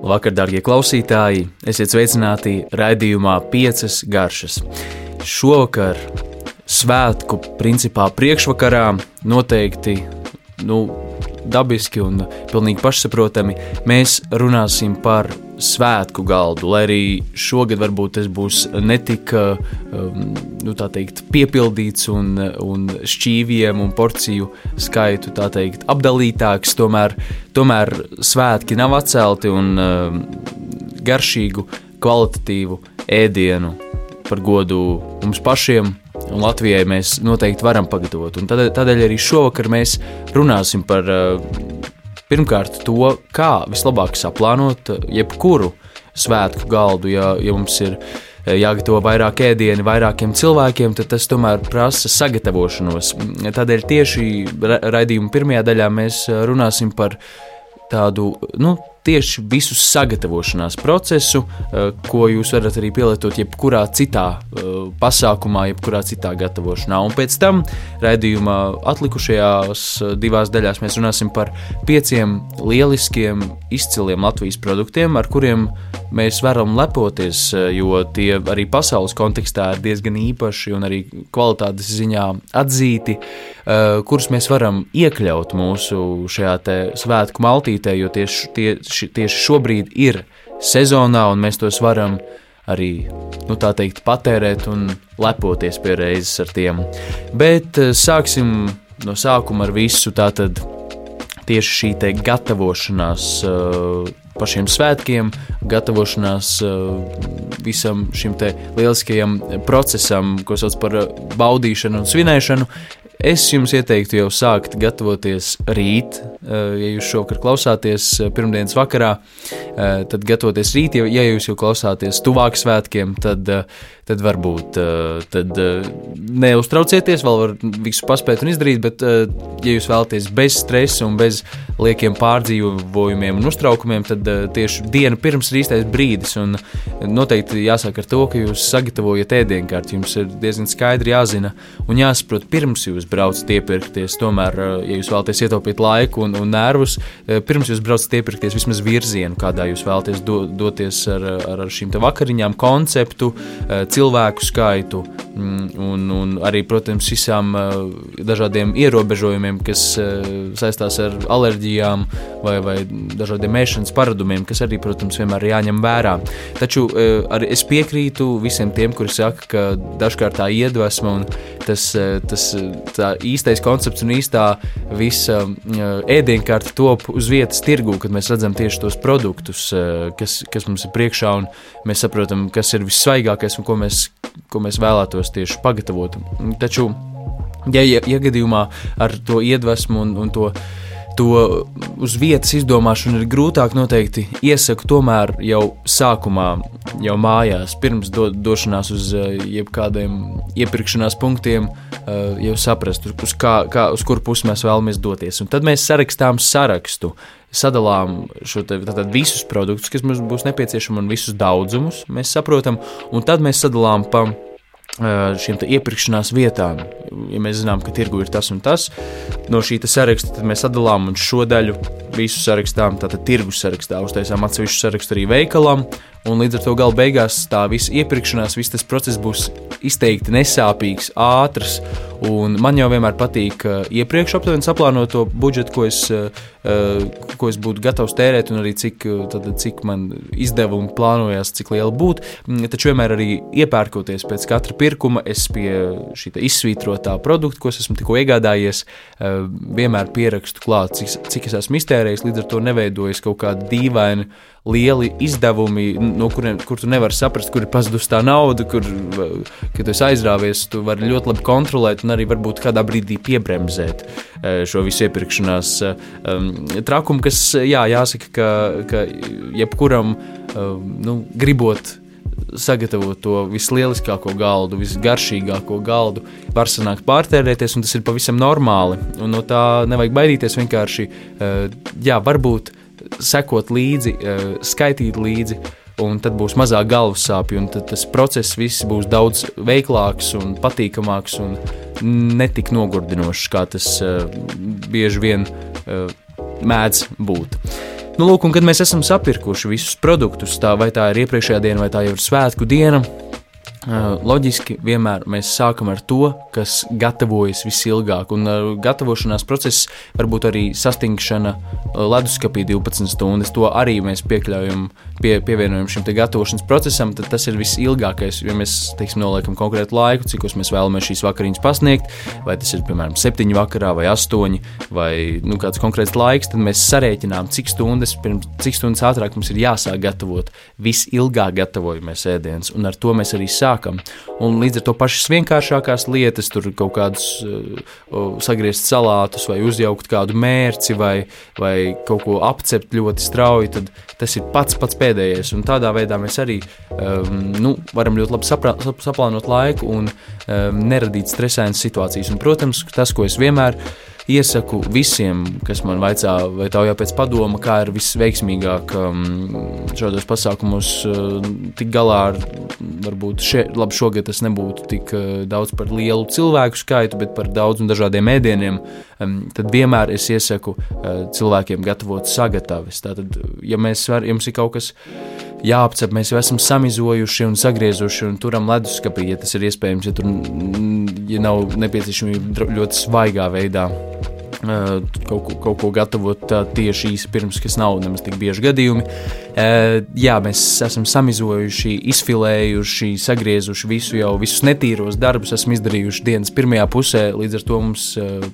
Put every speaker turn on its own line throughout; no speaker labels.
Vakar, darbie klausītāji, esiet sveicināti raidījumā Piecas garšas. Šovakar, svētku principā priekšvakarā, noteikti nu, dabiski un pilnīgi pašsaprotami, mēs runāsim par svētku galdu. Lai arī šogad varbūt tas būs netik um, nu, teikt, piepildīts un, un šķīviem un porciju skaitu teikt, apdalītāks, tomēr, tomēr svētki nav atcelti un um, garšīgu, kvalitatīvu ēdienu par godu mums pašiem. Un Latvijai mēs noteikti varam pagatavot. Un tādēļ, tādēļ arī šovakar mēs runāsim par uh, Pirmkārt, to, kā vislabāk saplānot jebkuru svētku galdu, ja, ja mums ir eh, jāgatavo vairāk ēdienu vairākiem cilvēkiem, tad tas tomēr prasa sagatavošanos. Tādēļ tieši raidījuma pirmajā daļā mēs eh, runāsim par tādu nu, tieši visu sagatavošanās procesu, eh, ko jūs varat arī pielietot jebkurā citā eh, pasākumā, jebkurā citā gatavošanā. Un pēc tam raidījumā atlikušajās eh, divās daļās mēs runāsim par pieciem lieliskiem, izciliem Latvijas produktiem, ar kuriem mēs varam lepoties, jo tie arī pasaules kontekstā ir diezgan īpaši un arī kvalitātes ziņā atzīti, kurus mēs varam iekļaut mūsu šajā svētku maltītē, jo tieši tie ši, tieši šobrīd ir sezonā, un mēs tos varam arī nu, teikt, patērēt un lepoties pie reizes ar tiem. Bet eh, sāksim no sākuma ar visu tātad tieši šī gatavošanās uh, pašiem svētkiem, gatavošanās uh, visam šim lieliskajam procesam, ko sauc par baudīšanu un svinēšanu. Es jums ieteiktu jau sākt gatavoties rīt, eh, ja jūs šovakar klausāties eh, pirmdienas vakarā, eh, tad gatavoties rīt, ja jūs jau klausāties tuvāk svētkiem, tad, tad varbūt tad neuztraucieties, vēl var visu paspēt un izdarīt, bet ja jūs vēlaties bez stresa un bez liekiem pārdzīvojumiem un uztraukumiem, tad tieši diena pirms ir īstais brīdis noteikti jāsāk ar to, ka jūs sagatavojat ēdienkārt, jums ir diezgan skaidri jāzina un jāsaprot pirms jūs braucat iepirkties. Tomēr, eh, ja jūs vēlaties ietaupīt laiku un, un nervus, eh, pirms jūs braucat iepirkties vismaz virzienu, kādā jūs vēlaties do, doties ar, ar, ar šīm vakariņām, konceptu, eh, cilvēku skaitu un, un arī, protams, visām dažādiem ierobežojumiem, kas saistās ar alerģijām vai, vai dažādiem ēšanas paradumiem, kas arī, protams, vienmēr ir jāņem vērā. Taču arī es piekrītu visiem tiem, kuri saka, ka dažkārt tā iedvesma un tas, tas īstais koncepts un īstā visa ēdienkarte top uz vietas tirgū, kad mēs redzam tieši tos produktus, kas, kas mums ir priekšā, un mēs saprotam, kas ir vissvaigākais un ko mēs, ko mēs vēlētos tieši pagatavot. Taču, ja, ja, ja gadījumā ar to iedvesmu un, un to to uz vietas izdomāšanu ir grūtāk noteikti. Iesaku tomēr jau sākumā, jau mājās, pirms do, došanās uz uh, jebkādiem iepirkšanās punktiem, uh, jau saprast, uz, kā, kā, uz kuru pusi mēs vēlamies doties. Un tad mēs sarakstām sarakstu. Sadalām šo te, tātad, visus produktus, kas mums būs nepieciešami, un visus daudzumus mēs saprotam, un tad mēs sadalām pa šīm iepirkšanās vietām. Ja mēs zinām, ka tirgu ir tas un tas, no šī saraksta tad mēs sadalām šo daļu, visu sarakstām, tātad tirgus sarakstā, uztaisām atsevišķu sarakstu arī veikalam, un līdz ar to gala beigās tā visa iepirkšanās, viss tas process būs izteikti nesāpīgs, ātrs. Un man jau vienmēr patīk uh, iepriekš aptuveni saplānot to budžetu, ko es, uh, ko es būtu gatavs tērēt, un arī cik, tad, cik man izdevumi plānojās, cik liela būtu. Mm, taču vienmēr arī iepērkoties pēc katra pirkuma, es pie šī izsvītrotā produkta, ko es esmu tikko iegādājies, uh, vienmēr pierakstu klāt, cik, cik es esmu iztērējis, līdz ar to neveidojas kaut kāda dīvaina lieli izdevumi, no kuriem kur tu nevari saprast, kur ir pazudusi tā nauda, kur, kad tu aizrāvies, tu vari ļoti labi kontrolēt un arī varbūt kādā brīdī piebremzēt eh, šo visu iepirkšanās um, trakumu, kas, jā, jāsaka, ka, ka jebkuram um, nu, gribot sagatavot to vislielākāko galdu, visgaršīgāko galdu, var sanākt pārtērēties, un tas ir pavisam normāli. Un no tā nevajag baidīties vienkārši, jā, varbūt sekot līdzi, eh, skaitīt līdzi. Un tad būs mazāk galvas sāpju, un tas process viss būs daudz veiklāks un patīkamāks un netik nogurdinošs, kā tas uh, bieži vien uh, mēdz būt. Nu, lūk, un kad mēs esam sapirkuši visus produktus, tā vai tā ir iepriekšējā diena, vai tā jau ir svētku diena, Loģiski vienmēr mēs sākam ar to, kas gatavojas visilgāk, un gatavošanās process var būt arī sastingšana leduskapī 12 stundas. To arī mēs piekļaujam, pie, pievienojam šim gatavošanas procesam, tad tas ir visilgākais. Ja mēs teiksim, noliekam konkrētu laiku, cik mēs vēlamies šīs vakariņas pasniegt, vai tas ir piemēram 7 vakarā vai 8 vai nu, kāds konkrēts laiks, tad mēs sarēķinām, cik stundas, pirms, cik stundas ātrāk mums ir jāsāk gatavot visilgāk gatavojamies ēdienas, un ar to mēs arī sākam. Un līdz ar to pašas vienkāršākās lietas, tur kaut kādus uh, sagriezt salātus, vai uzjaukt kādu mērci, vai, vai kaut ko apcept ļoti strauji, tad tas ir pats pats pēdējais. Un tādā veidā mēs arī um, nu, varam ļoti labi sapra, saplānot laiku un um, neradīt stresainas situācijas. Un, protams, tas, ko es vienmēr iesaku visiem, kas man vaicā, vai taujā pēc padoma, kā ir visveiksmīgāk um, šādos pasākumos uh, tik galā ar, varbūt še, labi šogad tas nebūtu tik uh, daudz par lielu cilvēku skaitu, bet par daudz un dažādiem ēdieniem, um, tad vienmēr es iesaku uh, cilvēkiem gatavot sagatavis. Tātad, ja mēs var, jums ir kaut kas jāapcep, mēs jau esam samizojuši un sagriezuši un turam leduskapī, ja tas ir iespējams, ja tur ja nav nepieciešamība ļoti svaigā veidā kaut ko, kaut ko gatavot tieši īsi pirms, kas nav nemaz tik bieži gadījumi. Jā, mēs esam samizojuši, izfilējuši, sagriezuši visu jau, visus netīros darbus esam izdarījuši dienas pirmajā pusē. Līdz ar to mums,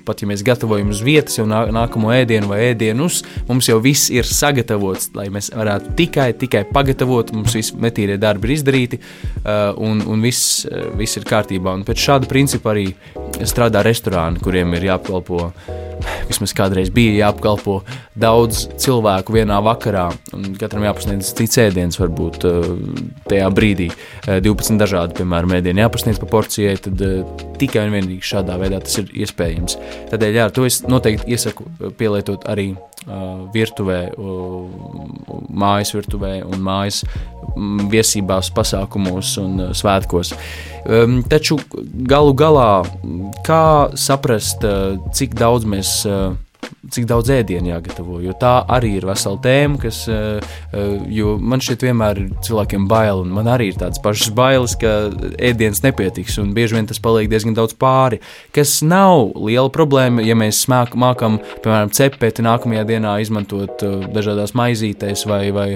pat ja mēs gatavojam uz vietas jau nākamo ēdienu vai ēdienus, mums jau viss ir sagatavots, lai mēs varētu tikai, tikai pagatavot, mums visi netīrie darbi ir izdarīti un, un viss, viss ir kārtībā. Un pēc šāda principa arī strādā restorāni, kuriem ir jāapkalpo vismaz kādreiz bija jāapkalpo daudz cilvēku vienā vakarā, katram jāpasniedz cits ēdiens, varbūt eh, tajā brīdī. 12 eh, dažādi, piemēram, ēdieni jāpasniedz pa porcijai, tad eh, tikai un vienīgi šādā veidā tas ir iespējams. Tādēļ, jā, to es noteikti iesaku pielietot arī virtuvē, mājas virtuvē un mājas mm, viesībās, pasākumos un svētkos. Um, taču galu galā, kā saprast, uh, cik daudz mēs. Uh, cik daudz ēdienu jāgatavo. Jo tā arī ir vesela tēma, kas uh, man šķiet, vienmēr ir cilvēkiem bail. Man arī ir tādas pašas bailes, ka ēdienas nepietiks, un bieži vien tas paliek diezgan daudz pāri. Kas nav liela problēma, ja mēs māk, mākam, piemēram, cepeti nākamajā dienā izmantot dažādās maizītēs vai, vai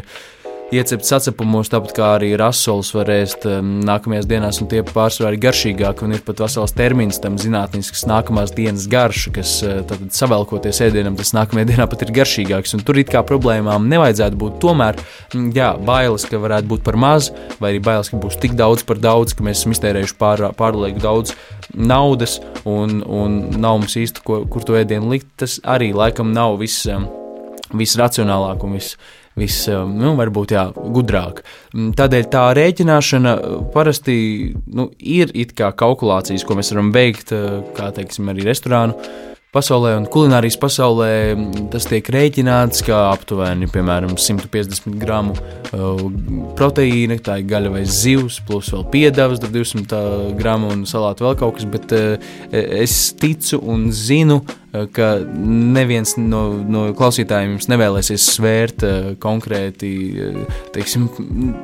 iecepts sacepumos, tāpat kā arī rasols var ēst um, nākamajās dienās, un tie pārsvarā ir garšīgāki, un ir pat vesels termins tam zinātnisks nākamās dienas garša, kas uh, tad savelkoties ēdienam, tas nākamajā dienā pat ir garšīgāks, un tur it kā problēmām nevajadzētu būt. Tomēr, jā, bailes, ka varētu būt par maz, vai arī bailes, ka būs tik daudz par daudz, ka mēs esam iztērējuši pār, pārlieku daudz naudas, un, un nav mums īsti, ko, kur to ēdienu likt, tas arī laikam nav viss, um, viss racionālāk un viss viss, eh, nu, varbūt jā, gudrāk. Mm, tādēļ tā rēķināšana eh, parasti nu, ir it kā kalkulācijas, ko mēs varam veikt, eh, kā teiksim, arī restorānu pasaulē un kulinārijas pasaulē mm, tas tiek rēķināts kā aptuveni piemēram, 150 gramu proteīna, tā ir gaļa vai zivs, plus vēl piedevas, 200 gramu un salātu vēl kaut kas. Bet uh, es ticu un zinu, ka neviens no, no klausītājiem jums nevēlēsies svērt uh, konkrēti uh, teiksim,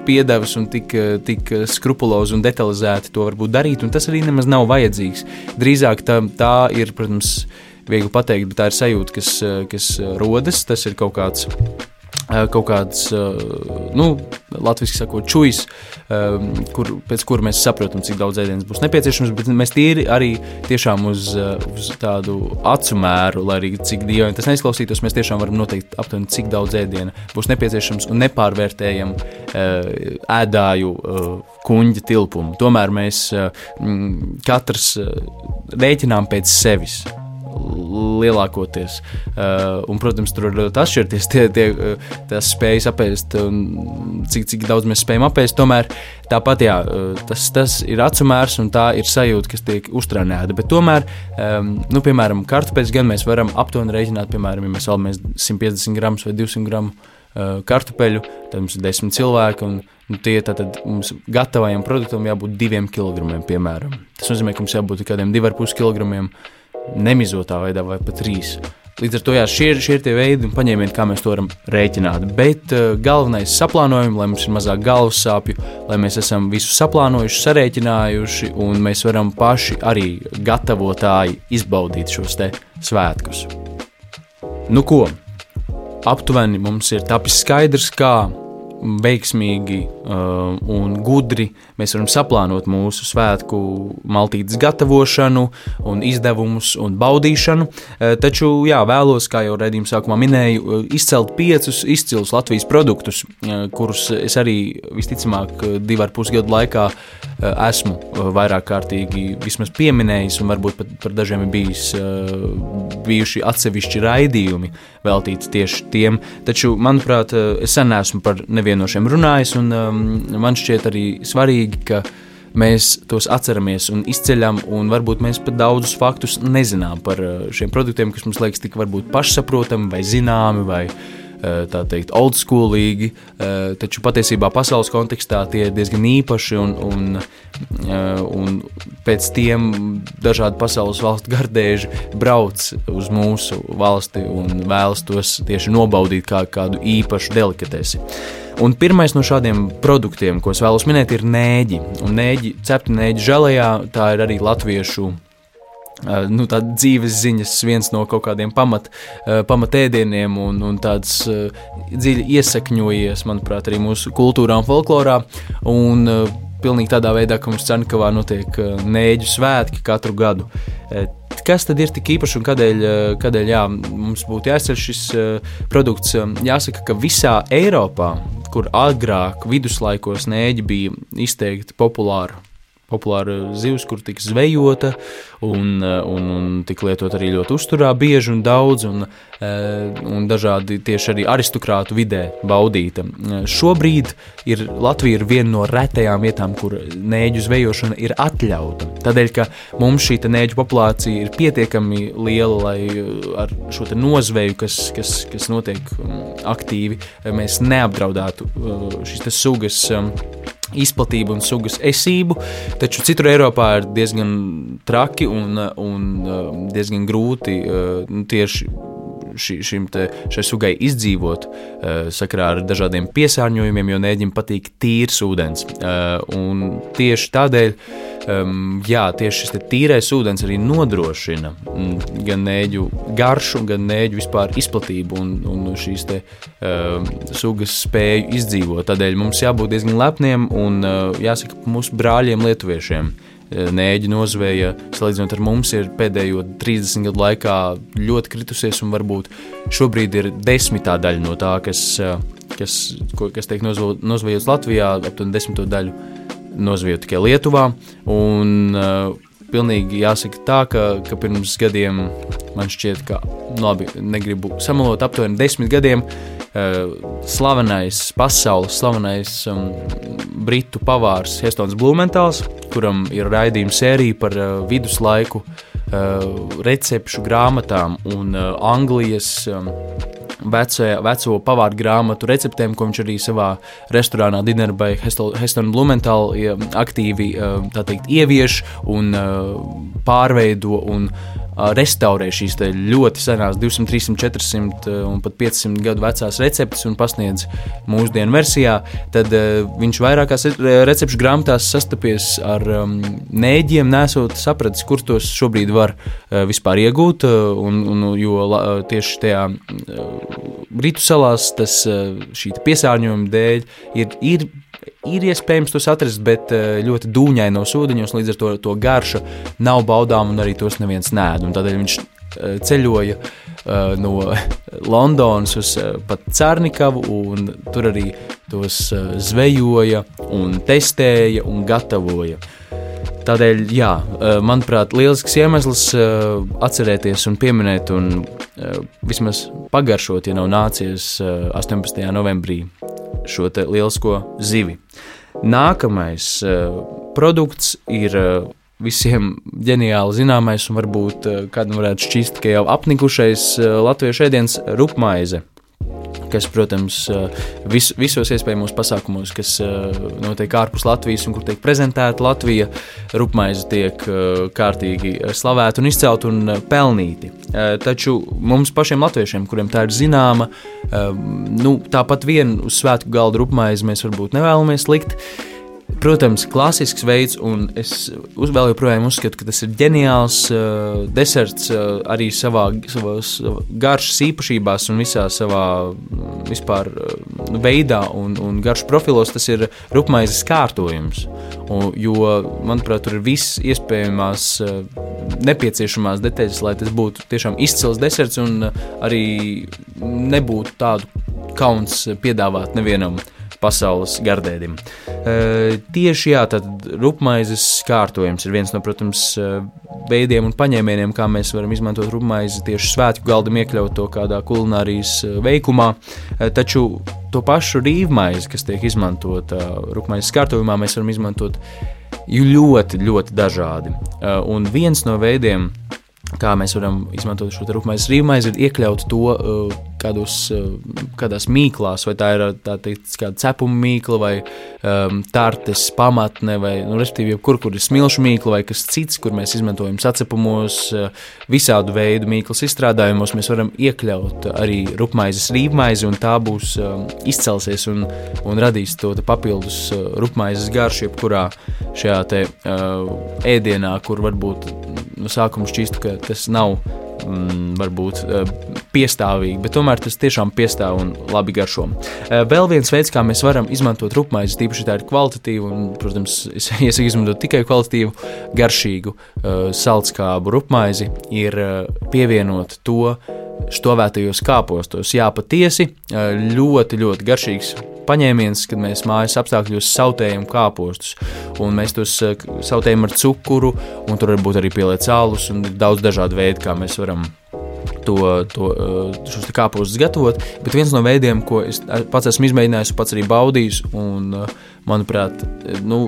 piedevas un tik, tik skrupulozi un detalizēti to varbūt darīt, un tas arī nemaz nav vajadzīgs. Drīzāk tā, tā ir, protams, viegli pateikt, bet tā ir sajūta, kas, eh, kas eh, rodas. Tas ir kaut kāds. Eh, kaut kāds, nu, latviešu sakot, čūjas, kur, pēc kura mēs saprotam, cik daudz ēdienas būs nepieciešams, bet mēs tīri arī tiešām uz, uz tādu acu mēru, lai arī cik dievaini tas neizklausītos, mēs tiešām varam noteikt aptuveni, cik daudz ēdiena būs nepieciešams un nepārvērtējam ēdāju kuņģa tilpumu. Tomēr mēs katrs rēķinām pēc sevis lielākoties. Uh, un, protams, tur var ļoti atšķirties tie, tie, uh, tās spējas apēst, un cik, cik daudz mēs spējam apēst. Tomēr tāpat jā, uh, tas, tas ir acumērs un tā ir sajūta, kas tiek uztrenēta. Bet tomēr, um, nu, piemēram, kartupeļus gan mēs varam aptuveni reiķināt, piemēram, ja mēs vēlamies 150 gramus vai 200 gramus uh, kartupeļu, tad mums ir 10 cilvēki. Un, Nu, tie tātad mums gatavajam produktam jābūt diviem kilogramiem, piemēram. Tas nozīmē, ka mums jābūt kādiem diviem pusē kilogramiem uh, nemizotā veidā, vai pat trīs. Līdz ar to jā, šie, šie ir tie veidi un paņēmieni, kā mēs to varam rēķināt. Bet uh, galvenais ir saplānojums, lai mums ir mazāk galvas sāpju, lai mēs esam visu saplānojuši, sarēķinājuši, un mēs varam paši arī gatavotāji izbaudīt šos svētkus. Nu ko? Aptuveni mums ir tapis skaidrs, kā veiksmīgi uh, un gudri mēs varam saplānot mūsu svētku maltītes gatavošanu, un izdevumus un baudīšanu. Uh, taču, jā, vēlos, kā jau redzījuma sākumā minēju, uh, izcelt piecus izcilus Latvijas produktus, uh, kurus es arī visticamāk divu ar pus gadu laikā esmu uh, vairāk kārtīgi vismaz pieminējis, un varbūt pat par dažiem ir bijis, uh, bijuši atsevišķi raidījumi veltīti tieši tiem. Taču, manuprāt, es sen esmu par nevienu no šiem runājis, un um, man šķiet arī svarīgi, ka mēs tos atceramies un izceļam, un varbūt mēs pat daudzus faktus nezinām par šiem produktiem, kas mums liekas tik varbūt pašsaprotami vai zināmi vai tā teikt oldschoolīgi, uh, taču patiesībā pasaules kontekstā tie ir diezgan īpaši un, un, un pēc tiem dažādi pasaules valstu gardēži brauc uz mūsu valsti un vēlas tos tieši nobaudīt kā kādu īpašu delikatesi. Un pirmais no šādiem produktiem, ko es vēlos minēt, ir nēģi. Un nēģi, cepti nēģi žēlējā, tā ir arī latviešu Uh, nu, tāda dzīves ziņas, viens no kaut kādiem pamat, uh, pamatēdieniem, un, un tāds uh, dziļi iesakņojies, manuprāt, arī mūsu kultūrā un folklorā. Un, pilnīgi tādā veidā, ka mums Cenkavā notiek nēģu svētki katru gadu. Kas tad ir tik īpašs un kādēļ, kādēļ jā, mums būtu jāizceļ šis produkts? Jāsaka, ka visā Eiropā kur agrāk viduslaikos nēģi bija izteikti populāri populāra zivs, kur tika zvejota un, un, un tika lietot arī ļoti uzturā, bieži un daudz, un, eh, un dažādi tieši arī aristokrātu vidē baudīta. Šobrīd ir Latvija ir viena no retajām vietām, kur nēģu zvejošana ir atļauta. Tādēļ, ka mums šī nēģu populācija ir pietiekami liela, lai eh, ar šo nozveju, kas, kas, kas notiek mm, aktīvi, mēs neapdraudētu eh, šīs sugas izplatību un sugas esību, taču citur Eiropā ir diezgan traki un, un um, diezgan grūti uh, nu, tieši ši, šim te, šai sugai izdzīvot uh, sakarā ar dažādiem piesārņojumiem, jo nēģim patīk tīrs ūdens. Uh, tieši tādēļ jā, tieši šis tīrais ūdens arī nodrošina mm, gan nēģu garšu, gan nēģu vispār izplatību un, un šīs te, um, sugas spēju izdzīvot. Tādēļ mums jābūt diezgan lepniem un uh, jāsaka mūsu brāļiem lietuviešiem. Uh, nēģi nozveja, salīdzinot ar mums, ir pēdējo 30 gadu laikā ļoti kritusies, un varbūt šobrīd ir desmitā daļa no tā, kas, uh, kas, kas tiek nozvejots Latvijā, aptuveni desmito daļu nozviju tikai Lietuvā. Un, uh, Pilnīgi jāsaka tā, ka, ka pirms gadiem man šķiet, ka, nu, labi, negribu samalot, aptuveni desmit gadiem uh, slavenais, pasaules slavenais um, britu pavārs Hestons Blumentāls, kuram ir raidījuma sērija par uh, viduslaiku uh, recepšu grāmatām un uh, Anglijas. Um, veco, veco pavāru grāmatu receptēm, ko viņš arī savā restorānā Dinner by Heston Blumenthal aktīvi teikt, ievieš un pārveido un restaurē šīs ļoti senās, 200, 300, 400 un pat 500 gadu vecās receptes un pasniedz mūsdienu versijā, tad viņš vairākās recepšu grāmatās sastapies ar nēģiem, nesot sapratis, kur tos šobrīd var vispār iegūt, un, un, jo tieši tajā Britu salās tas šī piesārņojuma dēļ ir, ir ir iespējams tos atrast, bet eh, ļoti dūņainos ūdeņos, līdz ar to, to garša nav baudām un arī tos neviens nēd. Tādēļ viņš eh, ceļoja uh, no Londonas uz pat Cārnikavu, un tur arī tos zvejoja, un testēja un gatavoja. Tādēļ, jā, manuprāt, lielisks iemesls atcerēties un pieminēt, un vismaz pagaršot, ja nav nācies 18. novembrī šo lielisko zivi. Nākamais uh, produkts ir uh, visiem ģeniāli zināmais, un varbūt uh, kādam varētu šķist, ka jau apnikušais latviešu ēdiens rupmaize, kas, protams, vis, visos iespējamos pasākumos, kas notiek ārpus Latvijas un kur tiek prezentēta Latvija, rupmaize tiek kārtīgi slavēta un izcelta un pelnīti. Taču mums pašiem latviešiem, kuriem tā ir zināma, nu, tāpat vien uz svētku galda rupmaizi mēs varbūt nevēlamies likt. Protams, klasisks veids, un es uz, vēl joprojām uzskatu, ka tas ir ģeniāls uh, deserts uh, arī savā, savās garšas īpašībās un visā savā vispār, uh, veidā un, un garšu profilos. Tas ir rupmaizes kārtojums, un, jo, manuprāt, tur ir viss iespējamās uh, nepieciešamās detaļas, lai tas būtu tiešām izcils deserts un uh, arī nebūtu tādu kauns piedāvāt nevienam uh, pasaules gardēdim. Uh, tieši jā, tad rupmaizes kārtojums ir viens no, protams, veidiem un paņēmieniem, kā mēs varam izmantot rupmaizi tieši svētku galdam, iekļaut to kādā kulinārijas veikumā. Uh, taču to pašu rīvmaizi, kas tiek izmantota rupmaizes kārtojumā, mēs varam izmantot ļoti, ļoti dažādi. Uh, un viens no veidiem, kā mēs varam izmantot šo rupmaizes rīvmaizi, ir iekļaut to kādos, uh, kādās mīklās, vai tā ir tā teikt, kāda cepuma mīkla, vai um, tartes pamatne, vai, nu, respektīvi, kur, kur ir smilšu mīkla, vai kas cits, kur mēs izmantojam sacepumos, visādu veidu mīklas izstrādājumos, mēs varam iekļaut arī rupmaizes rīvmaizi, un tā būs um, izcelsies un, un radīs to papildus rupmaizes garšu, jebkurā šajā te uh, ēdienā, kur varbūt no sākuma šķīstu, ka tas nav mm, varbūt eh, piestāvīgi, bet tomēr tas tiešām piestāv un labi garšo. Eh, vēl viens veids, kā mēs varam izmantot rupmaizi, tīpaši tā ir kvalitatīva, un, protams, es iesaku izmantot tikai kvalitatīvu, garšīgu uh, saldskābu rupmaizi, ir pievienot to štovētajos kāpostos. Jā, patiesi ļoti, ļoti garšīgs paņēmiens, kad mēs mājas apstākļos sautējam kāpostus. Un mēs tos eh, sautējam ar cukuru, un tur var būt arī pieliec alus un daudz dažādu veidu, kā mēs varam to, to, eh, šos kāpostus gatavot. Bet viens no veidiem, ko es pats esmu izmēģinājis, pats arī baudījis, un eh, manuprāt, nu,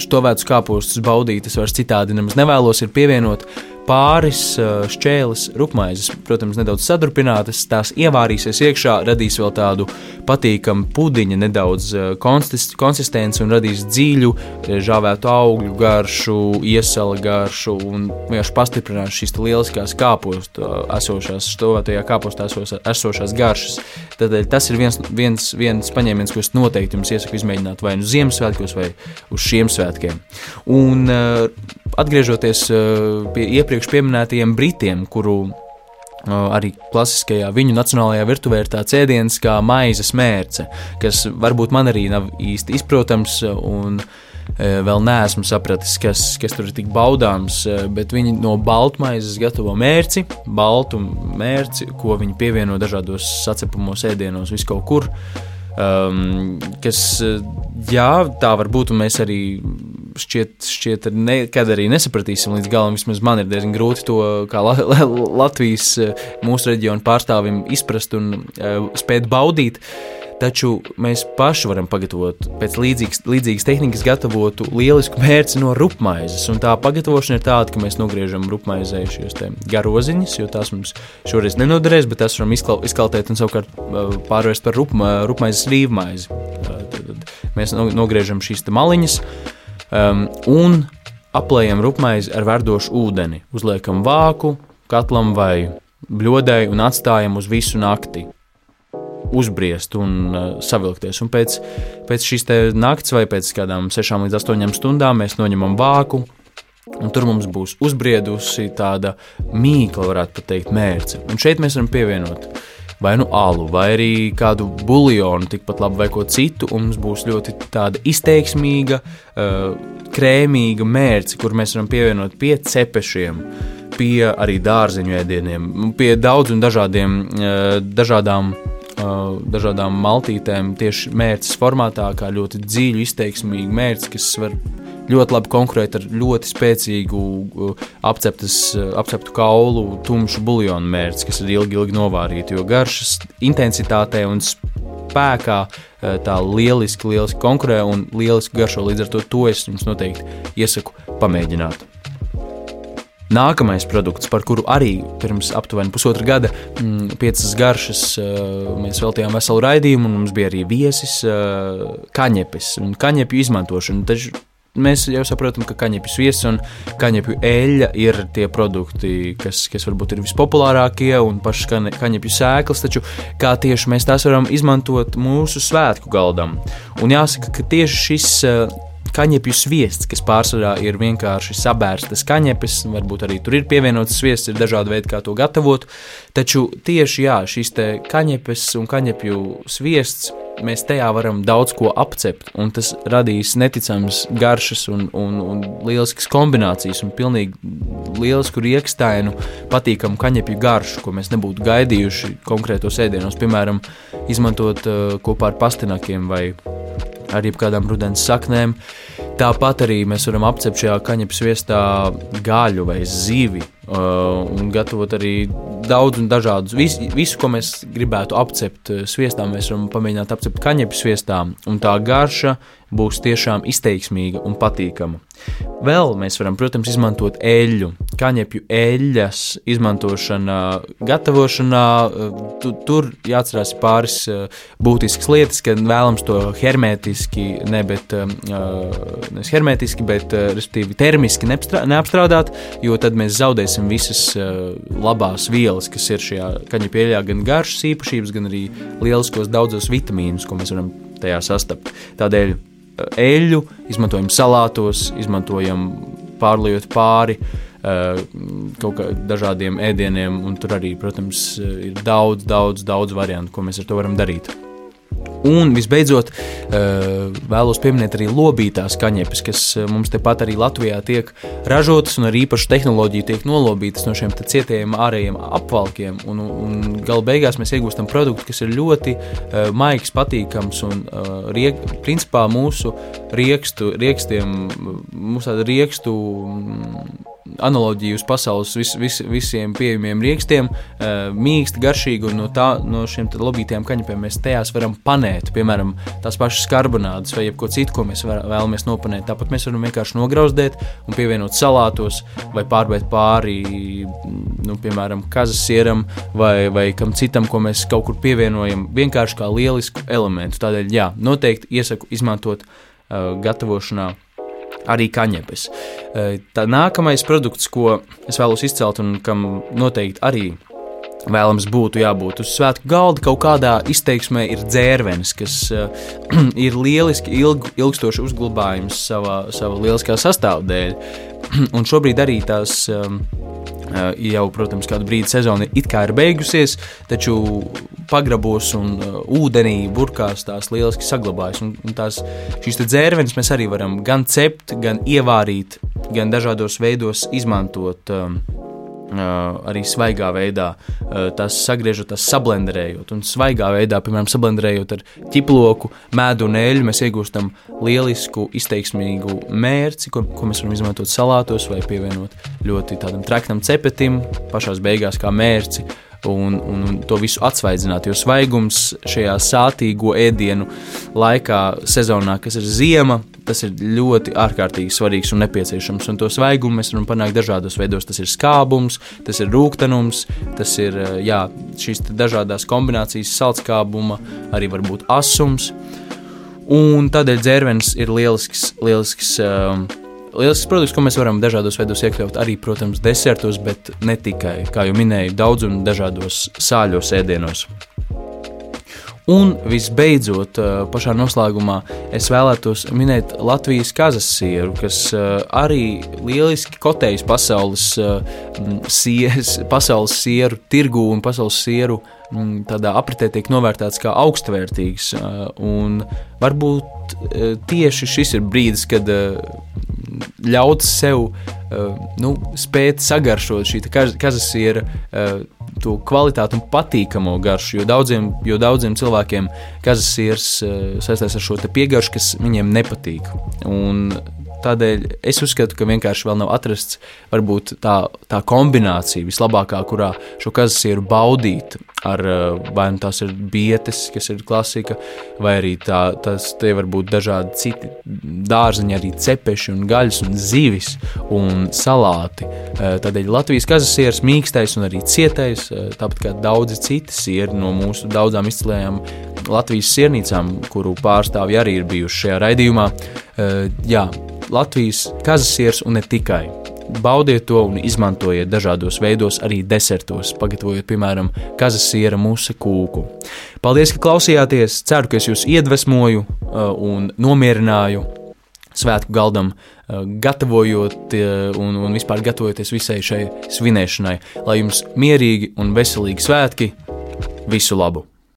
štovētus kāpostus baudīt, es vairs citādi nemaz nevēlos, ir pievienot pāris šķēles rupmaizes, protams, nedaudz sadrupinātas, tās ievārīsies iekšā, radīs vēl tādu patīkamu pudiņu, nedaudz konsistenci un radīs dziļu, žāvētu augļu garšu, iesala garšu un vienkārši pastiprinās šīs lieliskās kāpostu esošās, stovētajā kāpostā esošās garšas. Tad tas ir viens, viens, viens paņēmiens, ko es noteikti jums iesaku izmēģināt vai nu Ziemassvētkos vai uz šiem svētkiem. Un atgriežoties pie iepriekš iepriekš minētajiem Britiem, kuru arī klasiskajā viņu nacionālajā virtuvē ir tāds ēdiens kā maizes mērce, kas varbūt man arī nav īsti izprotams. Un, Vēl neesmu sapratis, kas, kas tur ir tik baudāms, bet viņi no baltmaizes gatavo mērci, baltu mērci, ko viņi pievieno dažādos sacepumos, ēdienos, vis kaut kur. Um, kas, jā, tā var būt, un mēs arī šķiet, šķiet nekad arī nesapratīsim līdz galam. Vismaz man ir diezgan grūti to kā La La Latvijas eh, mūsu reģionu pārstāvim izprast un uh, spēt baudīt. Taču mēs paši varam pagatavot pēc līdzīgas, līdzīgas tehnikas, gatavotu lielisku mērci no rupmaizes. Un tā pagatavošana ir tāda, ka mēs nogriežam rupmaizē šīs garoziņas, jo tās mums šoreiz nenoderēs, bet tās varam izkaltēt un savukārt pārvērst par rupma, rupmaizes rīvmaizi. Tad mēs nogriežam šīs maliņas um, un aplējam rupmaizi ar verdošu ūdeni. Uzliekam vāku, katlam vai bļodai un atstājam uz visu nakti. Uzbriest un uh, savilkties. Un pēc, pēc šīs nakts vai pēc kādām 6 līdz 8 stundām mēs noņemam vāku, un tur mums būs uzbriedusi tāda mīkla, varētu teikt, mērce. Un šeit mēs varam pievienot vai nu alu, vai arī kādu buļļonu, tikpat labi, vai ko citu. Mums būs ļoti tāda izteiksmīga, uh, krēmīga mērce, kur mēs varam pievienot pie cepešiem. Pie arī dārzeņu ēdieniem, pie daudziem dažādiem, uh, dažādām dažādām maltītēm, tieši mērķis formātā, kā ļoti dziļu, izteiksmīgu mērķi, kas var ļoti labi konkurēt ar ļoti spēcīgu uh, apceptas, uh, apceptu kaulu, tumšu buļbuļsāļu mērķi, kas ir ilgi, ilgi novārīti. Jo garšas intensitātē un spēkā uh, tā lieliski, lieliski konkurē un lieliski garšo. Līdz ar to, to es jums noteikti iesaku pamēģināt. Nākamais produkts, par kuru arī pirms aptuveni pusotra gada mm, piecas garšas mēs veltījām veselu raidījumu, un mums bija arī viesis kaņepes un kaņepju izmantošanu. Taču mēs jau saprotam, ka kaņepju sviests un kaņepju eļļa ir tie produkti, kas, kas varbūt ir vispopulārākie un pašas kaņepju sēklas, taču kā tieši mēs tās varam izmantot mūsu svētku galdam. Un jāsaka, ka tieši šis eh, kaņepju sviests, kas pārsvarā ir vienkārši sabērstas kaņepes, varbūt arī tur ir pievienots sviests, ir dažādi veidi, kā to gatavot, taču tieši jā, šīs kaņepes un kaņepju sviests mēs tajā varam daudz ko apcept, un tas radīs neticamas garšas un, un, un lieliskas kombinācijas, un pilnīgi lielisku riekstainu, patīkamu kaņepju garšu, ko mēs nebūtu gaidījuši konkrētos ēdienos, piemēram, izmantot uh, kopā ar pastinakiem vai ar jebkādām rudens saknēm. Tāpat arī mēs varam apcept šajā kaņepes viestā gaļu vai zivi, Uh, un gatavot arī daudz un dažādus. Vis, visu, ko mēs gribētu apcept uh, sviestā, mēs varam pamēģināt apcept kaņepes sviestā, un tā garša būs tiešām izteiksmīga un patīkama. Vēl mēs varam, protams, izmantot eļļu, kaņepju eļļas izmantošana, gatavošanā. Tu, tur jāatcerās pāris būtiskas lietas, ka vēlams to hermētiski, ne, bet, ne hermētiski, bet respektīvi termiski neapstrādāt, jo tad mēs zaudēsim visas labās vielas, kas ir šajā kaņepju eļļā, gan garšas īpašības, gan arī lieliskos daudzos vitamīnus, ko mēs varam tajā sastapt. Tādēļ eļļu, izmantojam salātos, izmantojam pārliet pāri uh, kaut kādiem ēdieniem, un tur arī, protams, ir daudz, daudz, daudz variantu, ko mēs ar to varam darīt. Un visbeidzot, eh, vēlos pieminēt arī lobītās kaņepes, kas eh, mums tepat arī Latvijā tiek ražotas un ar īpašu tehnoloģiju tiek nolobītas no šiem cietējiem ārējiem apvalkiem. Un, un gala beigās mēs iegūstam produktu, kas ir ļoti uh, maigs, patīkams un riek, principā mūsu riekstu, riekstiem, mūsu riekstu. Analoģiju uz pasaules vis, vis, visiem pieejamiem rīkstiem, uh, mīksti, garšīgi, un no, tā, no šiem lobītajiem kaņepēm mēs tajās varam panēt, piemēram, tās pašas karbonādes vai ko citu, ko mēs vēlamies nopanēt. Tāpat mēs varam vienkārši nograuzdēt un pievienot salātos vai pārbēt pāri, nu, piemēram, kazas sieram vai, vai kam citam, ko mēs kaut kur pievienojam, vienkārši kā lielisku elementu. Tādēļ, jā, noteikti iesaku izmantot uh, gatavošanā arī kaņepes. Tā nākamais produkts, ko es vēlos izcelt un kam noteikti arī vēlams būtu jābūt uz svētku galda, kaut kādā izteiksmē ir dzērvenis, kas uh, ir lieliski ilg, ilgstoši uzglabājums savā, savā lieliskā sastāvdaļā. un šobrīd arī tās um, jau, protams, kādu brīdi sezona it kā ir beigusies, taču pagrabos un uh, ūdenī burkās tās lieliski saglabājas. Un, un tās, šīs dzērvenes mēs arī varam gan cept, gan ievārīt, gan dažādos veidos izmantot. Um, arī svaigā veidā, tās sagriežot, tās sablenderējot. Un svaigā veidā, piemēram, sablenderējot ar ķiploku, mēdu un eļļu, mēs iegūstam lielisku, izteiksmīgu mērci, ko, ko mēs varam izmantot salātos vai pievienot ļoti tādam traktam cepetim, pašās beigās kā mērci un, un, un to visu atsvaidzināt. Jo svaigums šajā sātīgo ēdienu laikā, sezonā, kas ir ziema, tas ir ļoti ārkārtīgi svarīgs un nepieciešams. Un to svaigumu mēs varam panākt dažādos veidos. Tas ir skābums, tas ir rūkstošums, tas ir jā, šīs dažādas kombinācijas, salskābuma, arī varbūt asums. Un tādēļ dzērvenis ir lielisks, lielisks uh, lielisks produkts, ko mēs varam dažādos veidos iekļaut arī, protams, desertos, bet ne tikai, kā jau minēju, daudz un dažādos sāļos ēdienos. Un visbeidzot, pašā noslēgumā es vēlētos minēt Latvijas kazas sieru, kas arī lieliski kotējas pasaules, sies, pasaules sieru tirgu un pasaules sieru tādā apritē tiek novērtēts kā augstvērtīgs. Un varbūt tieši šis ir brīdis, kad ļaut sev nu, spēt sagaršot šī kazasiera to kvalitāti un patīkamo garšu. Jo daudziem, jo daudziem cilvēkiem kazasieris saistās ar šo piegaršu, kas viņiem nepatīk. Un tādēļ es uzskatu, ka vienkārši vēl nav atrasts varbūt tā, tā kombinācija vislabākā, kurā šo kazasieru baudīt. Ar, eh, vai nu tās ir bietes, kas ir klasika, vai arī tā, tas tie var būt dažādi citi dārziņi, arī cepeši un gaļas un zivis un salāti. Eh, tādēļ Latvijas kazasieras mīkstais un arī cietais, eh, tāpat kā daudzi citi sieri no mūsu daudzām izcilējām Latvijas siernīcām, kuru pārstāvji arī ir bijuši šajā raidījumā. Jā, Latvijas kazasieras un ne tikai. Baudiet to un izmantojiet dažādos veidos, arī desertos, pagatavojot, piemēram, kazasiera musa kūku. Paldies, ka klausījāties! Ceru, ka es jūs iedvesmoju uh, un nomierināju svētku galdam, uh, gatavojot uh, un, un vispār gatavojoties visai šai svinēšanai. Lai jums mierīgi un veselīgi svētki! Visu labu!